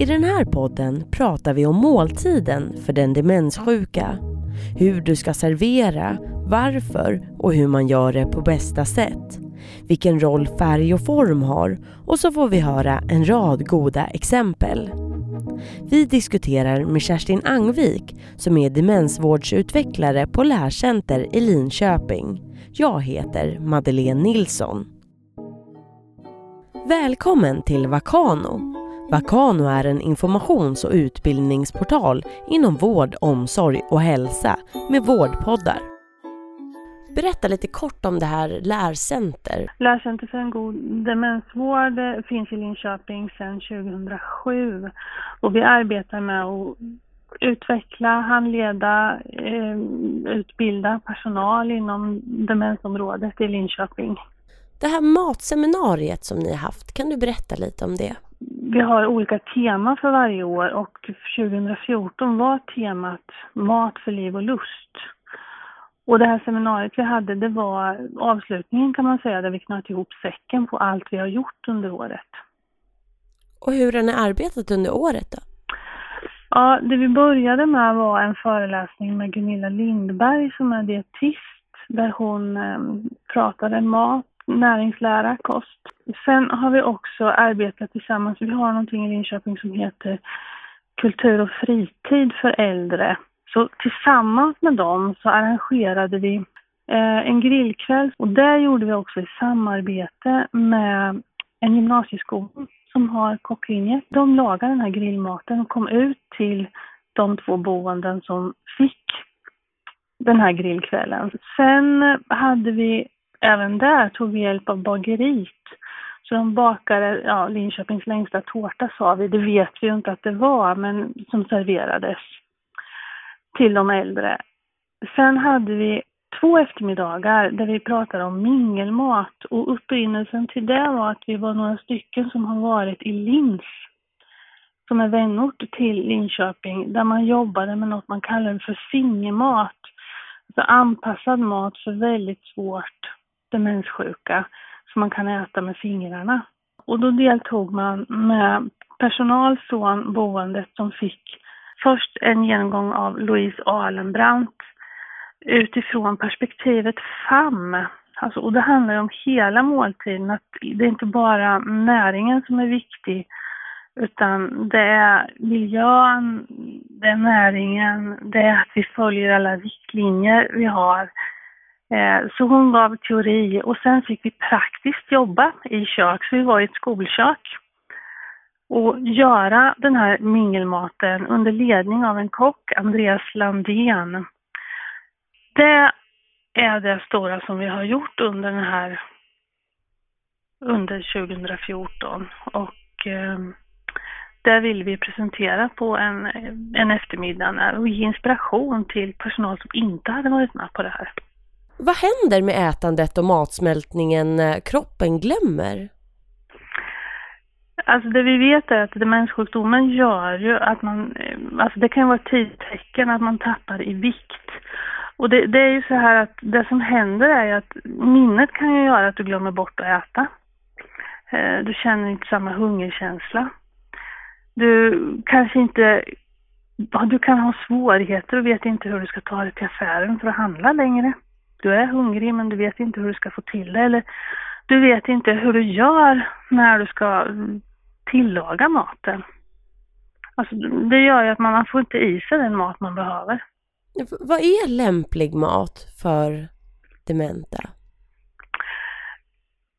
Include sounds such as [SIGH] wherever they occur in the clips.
I den här podden pratar vi om måltiden för den demenssjuka. Hur du ska servera, varför och hur man gör det på bästa sätt. Vilken roll färg och form har och så får vi höra en rad goda exempel. Vi diskuterar med Kerstin Angvik som är demensvårdsutvecklare på Lärcenter i Linköping. Jag heter Madeleine Nilsson. Välkommen till Vakano. Vakano är en informations och utbildningsportal inom vård, omsorg och hälsa med vårdpoddar. Berätta lite kort om det här Lärcenter. Lärcenter för en god demensvård finns i Linköping sedan 2007 och vi arbetar med att utveckla, handleda, eh, utbilda personal inom demensområdet i Linköping. Det här matseminariet som ni har haft, kan du berätta lite om det? Vi har olika teman för varje år och 2014 var temat Mat för liv och lust. Och det här seminariet vi hade, det var avslutningen kan man säga, där vi knöt ihop säcken på allt vi har gjort under året. Och hur har ni arbetat under året då? Ja, det vi började med var en föreläsning med Gunilla Lindberg som är dietist, där hon eh, pratade mat, näringslära, kost. Sen har vi också arbetat tillsammans, vi har någonting i Linköping som heter Kultur och fritid för äldre så tillsammans med dem så arrangerade vi eh, en grillkväll och det gjorde vi också i samarbete med en gymnasieskola som har kocklinje. De lagade den här grillmaten och kom ut till de två boenden som fick den här grillkvällen. Sen hade vi även där tog vi hjälp av bageriet. Så de bakade ja, Linköpings längsta tårta sa vi, det vet vi ju inte att det var, men som serverades till de äldre. Sen hade vi två eftermiddagar där vi pratade om mingelmat och upprinnelsen till det var att vi var några stycken som har varit i Lins som är vänort till Linköping där man jobbade med något man kallar för fingermat. Alltså anpassad mat för väldigt svårt demenssjuka som man kan äta med fingrarna. Och då deltog man med personal från boendet som fick Först en genomgång av Louise Alenbrant utifrån perspektivet FAM. Alltså, och det handlar om hela måltiden, att det är inte bara näringen som är viktig utan det är miljön, det är näringen, det är att vi följer alla riktlinjer vi har. Eh, så hon gav teori och sen fick vi praktiskt jobba i kök, så vi var i ett skolkök och göra den här mingelmaten under ledning av en kock, Andreas Landén. Det är det stora som vi har gjort under den här under 2014 och eh, det vill vi presentera på en, en eftermiddag och ge inspiration till personal som inte hade varit med på det här. Vad händer med ätandet och matsmältningen när kroppen glömmer? Alltså det vi vet är att demenssjukdomen gör ju att man, eh, alltså det kan vara ett tidtecken att man tappar i vikt. Och det, det, är ju så här att det som händer är ju att minnet kan ju göra att du glömmer bort att äta. Eh, du känner inte samma hungerkänsla. Du kanske inte, du kan ha svårigheter och vet inte hur du ska ta dig till affären för att handla längre. Du är hungrig men du vet inte hur du ska få till det eller du vet inte hur du gör när du ska tillaga maten. Alltså, det gör ju att man, man får inte i sig den mat man behöver. Vad är lämplig mat för dementa?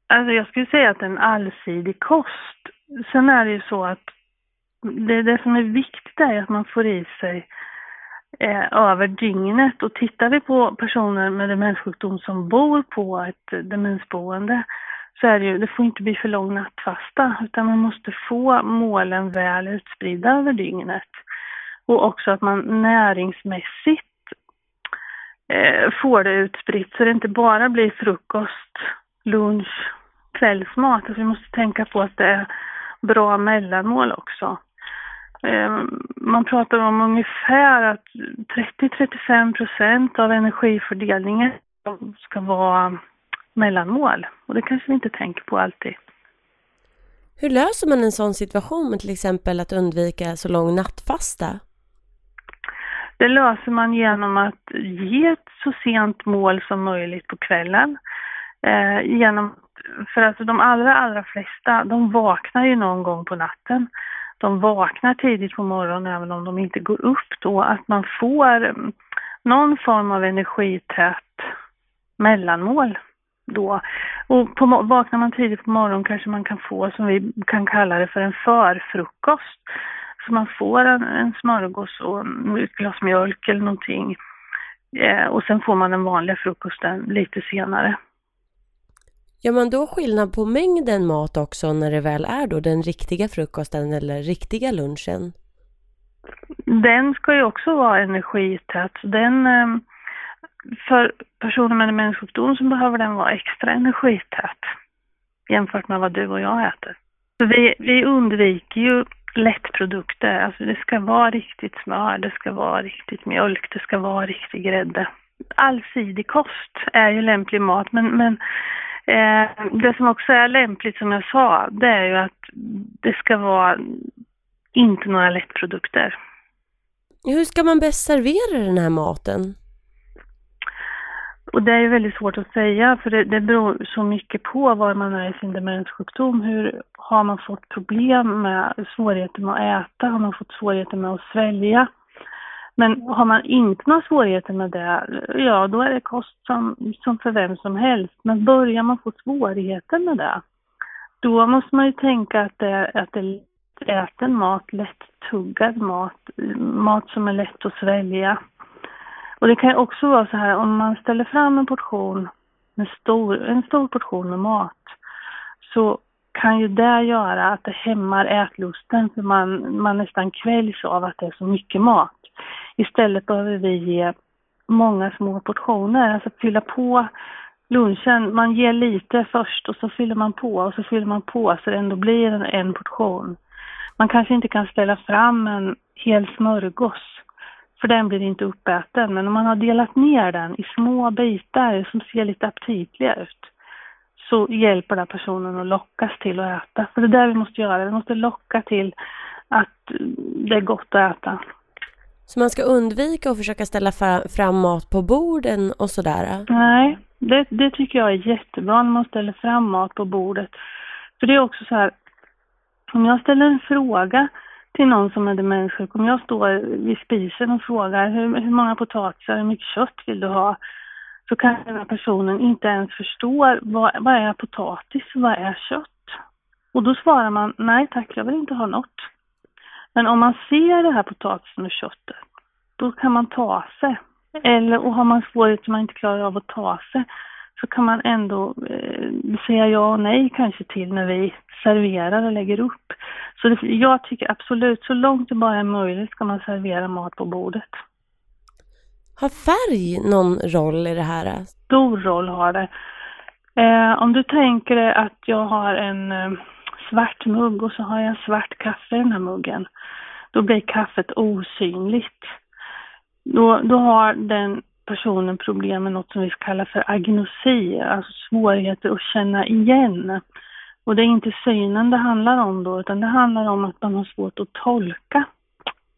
Alltså jag skulle säga att en allsidig kost. Sen är det ju så att det, det som är viktigt är att man får i sig Eh, över dygnet. Och tittar vi på personer med demenssjukdom som bor på ett demensboende så är det ju, det får inte bli för lång nattfasta utan man måste få målen väl utspridda över dygnet. Och också att man näringsmässigt eh, får det utspritt så det inte bara blir frukost, lunch, kvällsmat. Alltså vi måste tänka på att det är bra mellanmål också. Eh, man pratar om ungefär att 30-35 procent av energifördelningen ska vara mellanmål. Och det kanske vi inte tänker på alltid. Hur löser man en sån situation med till exempel att undvika så lång nattfasta? Det löser man genom att ge ett så sent mål som möjligt på kvällen. Eh, genom, för alltså de allra, allra flesta, de vaknar ju någon gång på natten. De vaknar tidigt på morgonen även om de inte går upp då. Att man får mm, någon form av energität mellanmål då. Och på, vaknar man tidigt på morgonen kanske man kan få, som vi kan kalla det för en förfrukost. Så man får en, en smörgås och mm, ett glas mjölk eller någonting. Eh, och sen får man den vanliga frukosten lite senare. Gör man då skillnad på mängden mat också när det väl är då den riktiga frukosten eller riktiga lunchen? Den ska ju också vara energität. Den, eh, för personer med demenssjukdom så behöver den vara extra energität jämfört med vad du och jag äter. Så vi, vi undviker ju lättprodukter, alltså det ska vara riktigt smör, det ska vara riktigt mjölk, det ska vara riktig grädde. Allsidig kost är ju lämplig mat men, men det som också är lämpligt som jag sa, det är ju att det ska vara inte några lättprodukter. Hur ska man bäst servera den här maten? Och det är ju väldigt svårt att säga för det, det beror så mycket på var man är i sin demenssjukdom. Hur har man fått problem med svårigheter med att äta? Har man fått svårigheter med att svälja? Men har man inte några svårigheter med det, ja då är det kost som, som för vem som helst. Men börjar man få svårigheter med det, då måste man ju tänka att det, att det är äten mat, lätt-tuggad mat, mat som är lätt att svälja. Och det kan ju också vara så här om man ställer fram en portion, en stor, en stor portion med mat, så kan ju det göra att det hämmar ätlusten för man, man nästan kväljs av att det är så mycket mat. Istället behöver vi ge många små portioner, alltså fylla på lunchen. Man ger lite först och så fyller man på och så fyller man på så det ändå blir en, en portion. Man kanske inte kan ställa fram en hel smörgås för den blir inte uppäten. Men om man har delat ner den i små bitar som ser lite aptitliga ut så hjälper det personen att lockas till att äta. För det är det vi måste göra, vi måste locka till att det är gott att äta. Så man ska undvika att försöka ställa fram mat på borden och sådär? Nej, det, det tycker jag är jättebra när man ställer fram mat på bordet. För det är också så här, om jag ställer en fråga till någon som är demenssjuk. Om jag står vid spisen och frågar hur, hur många potatisar, hur mycket kött vill du ha? Så kan den här personen inte ens förstå vad, vad är potatis, vad är kött? Och då svarar man nej tack, jag vill inte ha något. Men om man ser det här potatisen och köttet, då kan man ta sig. Eller och har man svårigheter man inte klarar av att ta sig, så kan man ändå eh, säga ja och nej kanske till när vi serverar och lägger upp. Så det, jag tycker absolut, så långt det bara är möjligt ska man servera mat på bordet. Har färg någon roll i det här? Stor roll har det. Eh, om du tänker dig att jag har en eh, svart mugg och så har jag svart kaffe i den här muggen. Då blir kaffet osynligt. Då, då har den personen problem med något som vi kallar för agnosi, alltså svårigheter att känna igen. Och det är inte synen det handlar om då, utan det handlar om att man har svårt att tolka.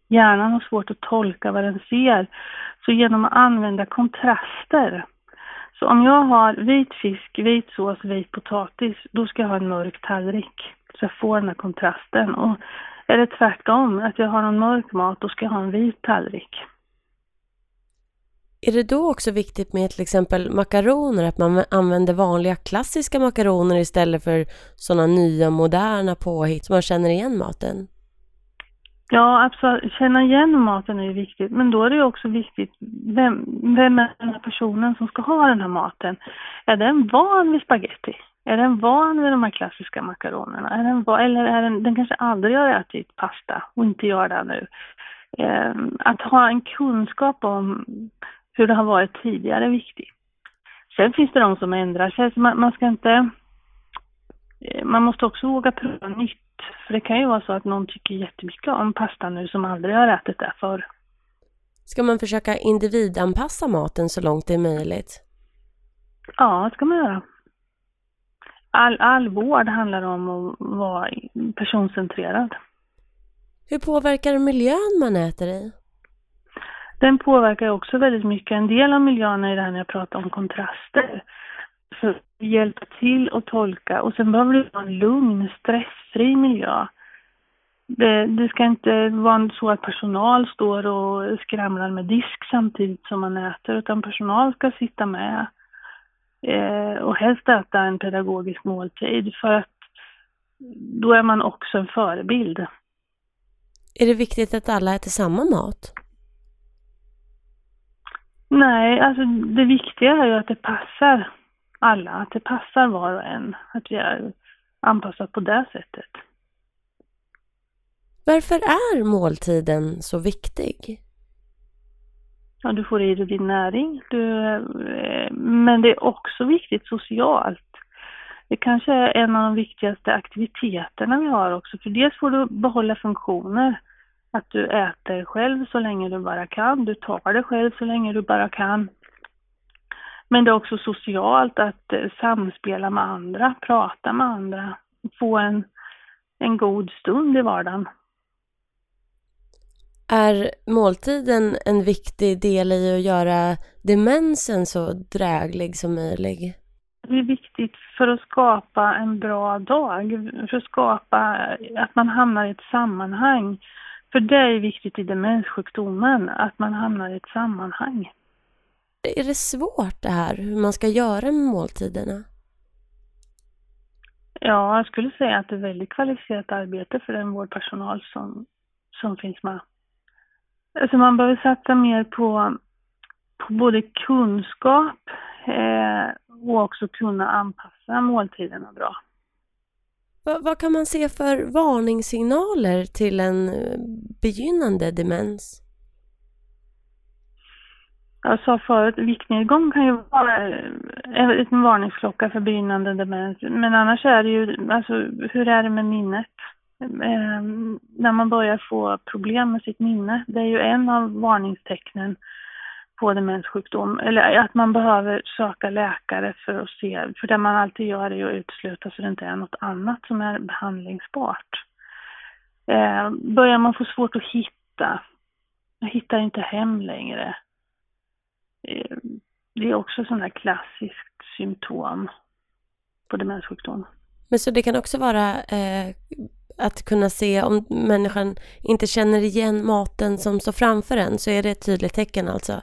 Hjärnan har svårt att tolka vad den ser. Så genom att använda kontraster. Så om jag har vit fisk, vit sås, vit potatis, då ska jag ha en mörk tallrik. Så jag får den här kontrasten. Och är det tvärtom, att jag har en mörk mat, då ska jag ha en vit tallrik. Är det då också viktigt med till exempel makaroner, att man använder vanliga klassiska makaroner istället för sådana nya moderna påhitt så man känner igen maten? Ja, absolut. Känna igen maten är ju viktigt, men då är det också viktigt vem, vem är den här personen som ska ha den här maten? Är den van vid spaghetti? Är den van vid de här klassiska makaronerna? Är den van, eller är den, den kanske aldrig har ätit pasta och inte gör det nu? Eh, att ha en kunskap om hur det har varit tidigare är viktigt. Sen finns det de som ändrar sig, så man, man ska inte... Eh, man måste också våga prova nytt. För det kan ju vara så att någon tycker jättemycket om pasta nu som aldrig har ätit det förr. Ska man försöka individanpassa maten så långt det är möjligt? Ja, det ska man göra. all, all vård handlar om att vara personcentrerad. Hur påverkar miljön man äter i? Den påverkar också väldigt mycket. En del av miljön är det här när jag pratar om kontraster. Så hjälpa till att tolka och sen behöver det vara en lugn, stressfri miljö. Det, det, ska inte vara så att personal står och skramlar med disk samtidigt som man äter, utan personal ska sitta med eh, och helst äta en pedagogisk måltid för att då är man också en förebild. Är det viktigt att alla äter samma mat? Nej, alltså det viktiga är ju att det passar alla, att det passar var och en, att vi är anpassat på det sättet. Varför är måltiden så viktig? Ja, du får i dig din näring, du, eh, men det är också viktigt socialt. Det kanske är en av de viktigaste aktiviteterna vi har också, för dels får du behålla funktioner. Att du äter själv så länge du bara kan, du tar det själv så länge du bara kan. Men det är också socialt att eh, samspela med andra, prata med andra, få en, en god stund i vardagen. Är måltiden en viktig del i att göra demensen så dräglig som möjlig? Det är viktigt för att skapa en bra dag, för att skapa att man hamnar i ett sammanhang. För det är viktigt i demenssjukdomen, att man hamnar i ett sammanhang. Är det svårt det här, hur man ska göra med måltiderna? Ja, jag skulle säga att det är väldigt kvalificerat arbete för den vårdpersonal som, som finns med. Alltså man behöver satsa mer på, på både kunskap eh, och också kunna anpassa måltiderna bra. Vad, vad kan man se för varningssignaler till en eh, begynnande demens? Jag sa förut, viktnedgång kan ju vara en varningsklocka för begynnande demens. Men annars är det ju, alltså hur är det med minnet? eh, när man börjar få problem med sitt minne. Det är ju en av varningstecknen på demenssjukdom. Eller att man behöver söka läkare för att se, för det man alltid gör är ju att utesluta så det inte är något annat som är behandlingsbart. Eh, börjar man få svårt att hitta, jag hittar inte hem längre. Eh, det är också sådana klassiskt symptom på demenssjukdom. Men så det kan också vara eh, att kunna se om människan inte känner igen maten som står framför en så är det ett tydligt tecken alltså?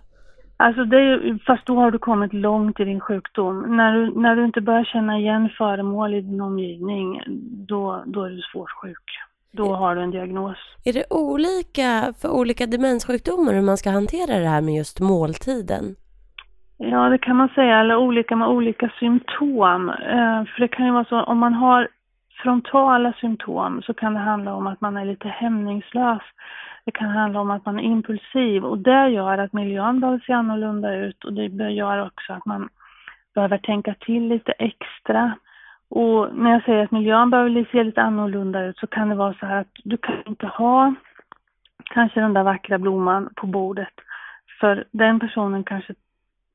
Alltså det är, fast då har du kommit långt i din sjukdom. När du, när du inte börjar känna igen föremål i din omgivning, då, då är du svårt sjuk. Då har du en diagnos. Är det olika för olika demenssjukdomar hur man ska hantera det här med just måltiden? Ja, det kan man säga, eller olika med olika symptom. Eh, för det kan ju vara så om man har frontala symptom så kan det handla om att man är lite hämningslös. Det kan handla om att man är impulsiv och det gör att miljön behöver se annorlunda ut och det gör också att man behöver tänka till lite extra. Och när jag säger att miljön behöver se lite annorlunda ut så kan det vara så här att du kan inte ha kanske den där vackra blomman på bordet för den personen kanske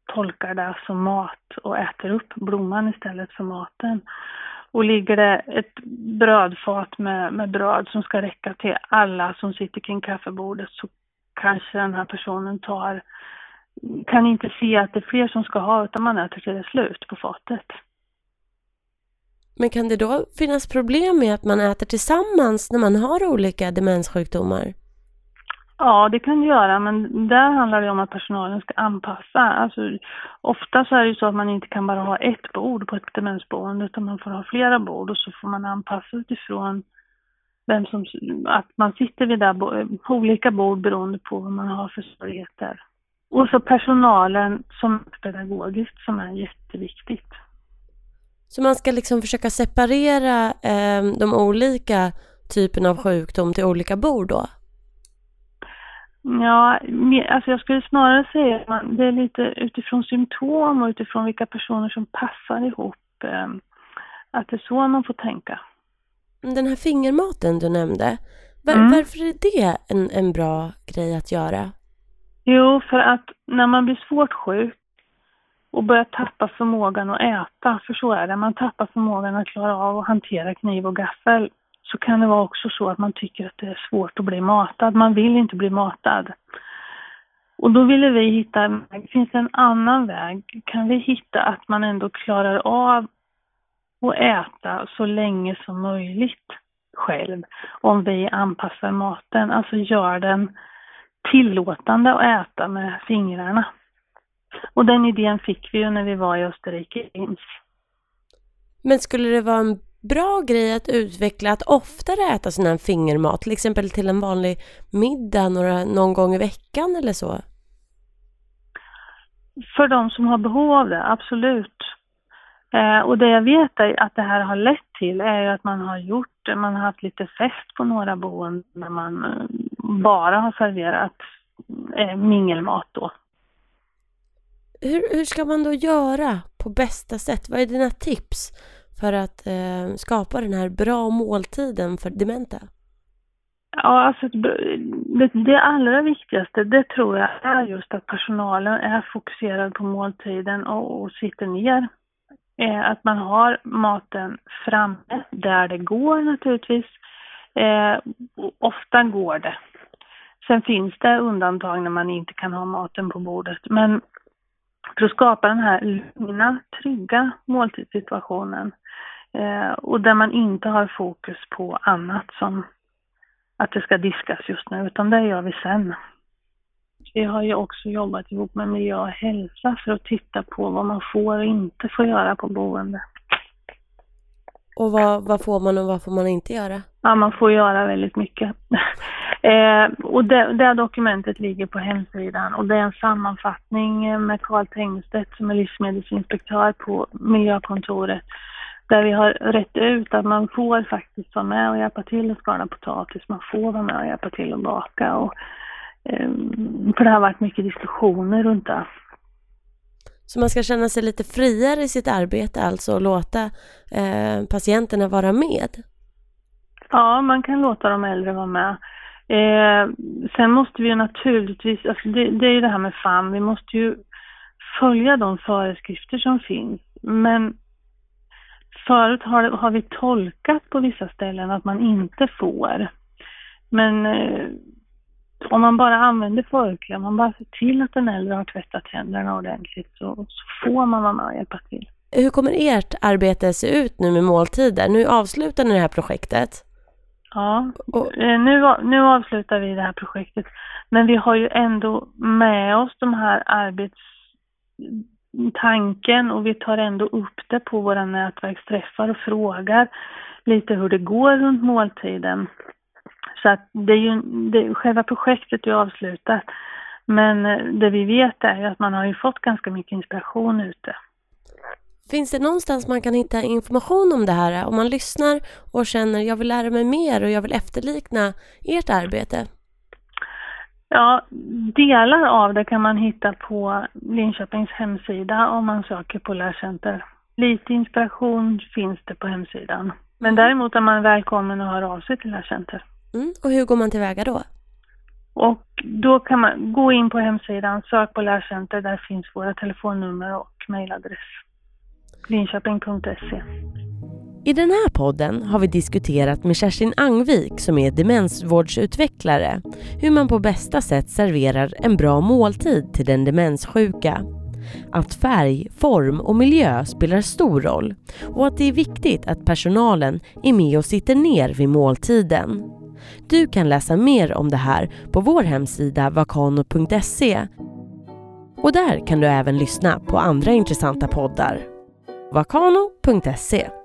tolkar det som mat och äter upp blomman istället för maten. Och ligger det ett brödfat med, med bröd som ska räcka till alla som sitter kring kaffebordet så kanske den här personen tar, kan inte se att det är fler som ska ha utan man äter till det slut på fatet. Men kan det då finnas problem med att man äter tillsammans när man har olika demenssjukdomar? Ja, det kan det göra, men där handlar det om att personalen ska anpassa. Alltså, ofta så är det ju så att man inte kan bara ha ett bord på ett demensboende, utan man får ha flera bord och så får man anpassa utifrån vem som, att man sitter vid där, på olika bord beroende på vad man har för svårigheter. Och så personalen som pedagogiskt som är jätteviktigt. Så man ska liksom försöka separera eh, de olika typerna av sjukdom till olika bord då? Ja, alltså jag skulle snarare säga att det är lite utifrån symptom och utifrån vilka personer som passar ihop. Ehm, att det är så man får tänka. Den här fingermaten du nämnde, var, mm. varför är det en, en bra grej att göra? Jo, för att när man blir svårt sjuk och börjar tappa förmågan att äta, för så är det, man tappar förmågan att klara av att hantera kniv och gaffel, så kan det vara också så att man tycker att det är svårt att bli matad. Man vill inte bli matad. Och då ville vi hitta, finns det en annan väg? Kan vi hitta att man ändå klarar av att äta så länge som möjligt själv om vi anpassar maten, alltså gör den tillåtande att äta med fingrarna. Och den idén fick vi ju när vi var i Österrike. Men skulle det vara en bra grej att utveckla att oftare äta sån här fingermat, till exempel till en vanlig middag några, någon gång i veckan eller så? För de som har behov av det, absolut. Eh, och det jag vet är att det här har lett till är ju att man har gjort, man har haft lite fest på några boenden när man eh, bara har serverat eh, mingelmat då. Hur, hur ska man då göra på bästa sätt? Vad är dina tips för att eh, skapa den här bra måltiden för dementa? Ja, alltså det, det allra viktigaste, det tror jag är just att personalen är fokuserad på måltiden och, och sitter ner. Eh, att man har maten framme där det går naturligtvis. Eh, ofta går det. Sen finns det undantag när man inte kan ha maten på bordet. Men för att skapa den här lugna, trygga måltidssituationen eh, och där man inte har fokus på annat som att det ska diskas just nu, utan det gör vi sen. Vi har ju också jobbat ihop med miljö och hälsa för att titta på vad man får och inte får göra på boende. Och vad, vad får man och vad får man inte göra? Ja, man får göra väldigt mycket. [LAUGHS] eh, och det, det dokumentet ligger på hemsidan och det är en sammanfattning med Karl Tengstedt som är livsmedelsinspektör på miljökontoret där vi har rätt ut att man får faktiskt vara med och hjälpa till att skala potatis, man får vara med och hjälpa till att baka och eh, för det har varit mycket diskussioner runt det. Så man ska känna sig lite friare i sitt arbete alltså och låta eh, patienterna vara med? Ja, man kan låta de äldre vara med. Eh, sen måste vi ju naturligtvis, alltså det, det är ju det här med FAM, vi måste ju följa de föreskrifter som finns. Men Förut har, har vi tolkat på vissa ställen att man inte får. Men eh, om man bara använder förkläde, om man bara ser till att den äldre har tvättat händerna ordentligt så, så får man vara med och hjälpa till. Hur kommer ert arbete se ut nu med måltider? Nu avslutar ni det här projektet. Ja, och, eh, nu, nu avslutar vi det här projektet. Men vi har ju ändå med oss de här arbets tanken och vi tar ändå upp det på våra nätverksträffar och frågar lite hur det går runt måltiden. Så att det är ju, det, själva projektet är avslutat. Men eh, det vi vet är att man har ju fått ganska mycket inspiration ute. Finns det någonstans man kan hitta information om det här? Om man lyssnar och känner jag vill lära mig mer och jag vill efterlikna ert arbete? Ja, delar av det kan man hitta på Linköpings hemsida om man söker på lärcenter. Lite inspiration finns det på hemsidan. Men mm. däremot är man välkommen att höra av sig till lärcenter. Mm. Och hur går man tillväga då? Och då kan man gå in på hemsidan, sök på lärcenter, där finns våra telefonnummer och mejladress. Linköping.se i den här podden har vi diskuterat med Kerstin Angvik som är demensvårdsutvecklare hur man på bästa sätt serverar en bra måltid till den demenssjuka. Att färg, form och miljö spelar stor roll och att det är viktigt att personalen är med och sitter ner vid måltiden. Du kan läsa mer om det här på vår hemsida vakano.se och där kan du även lyssna på andra intressanta poddar vakano.se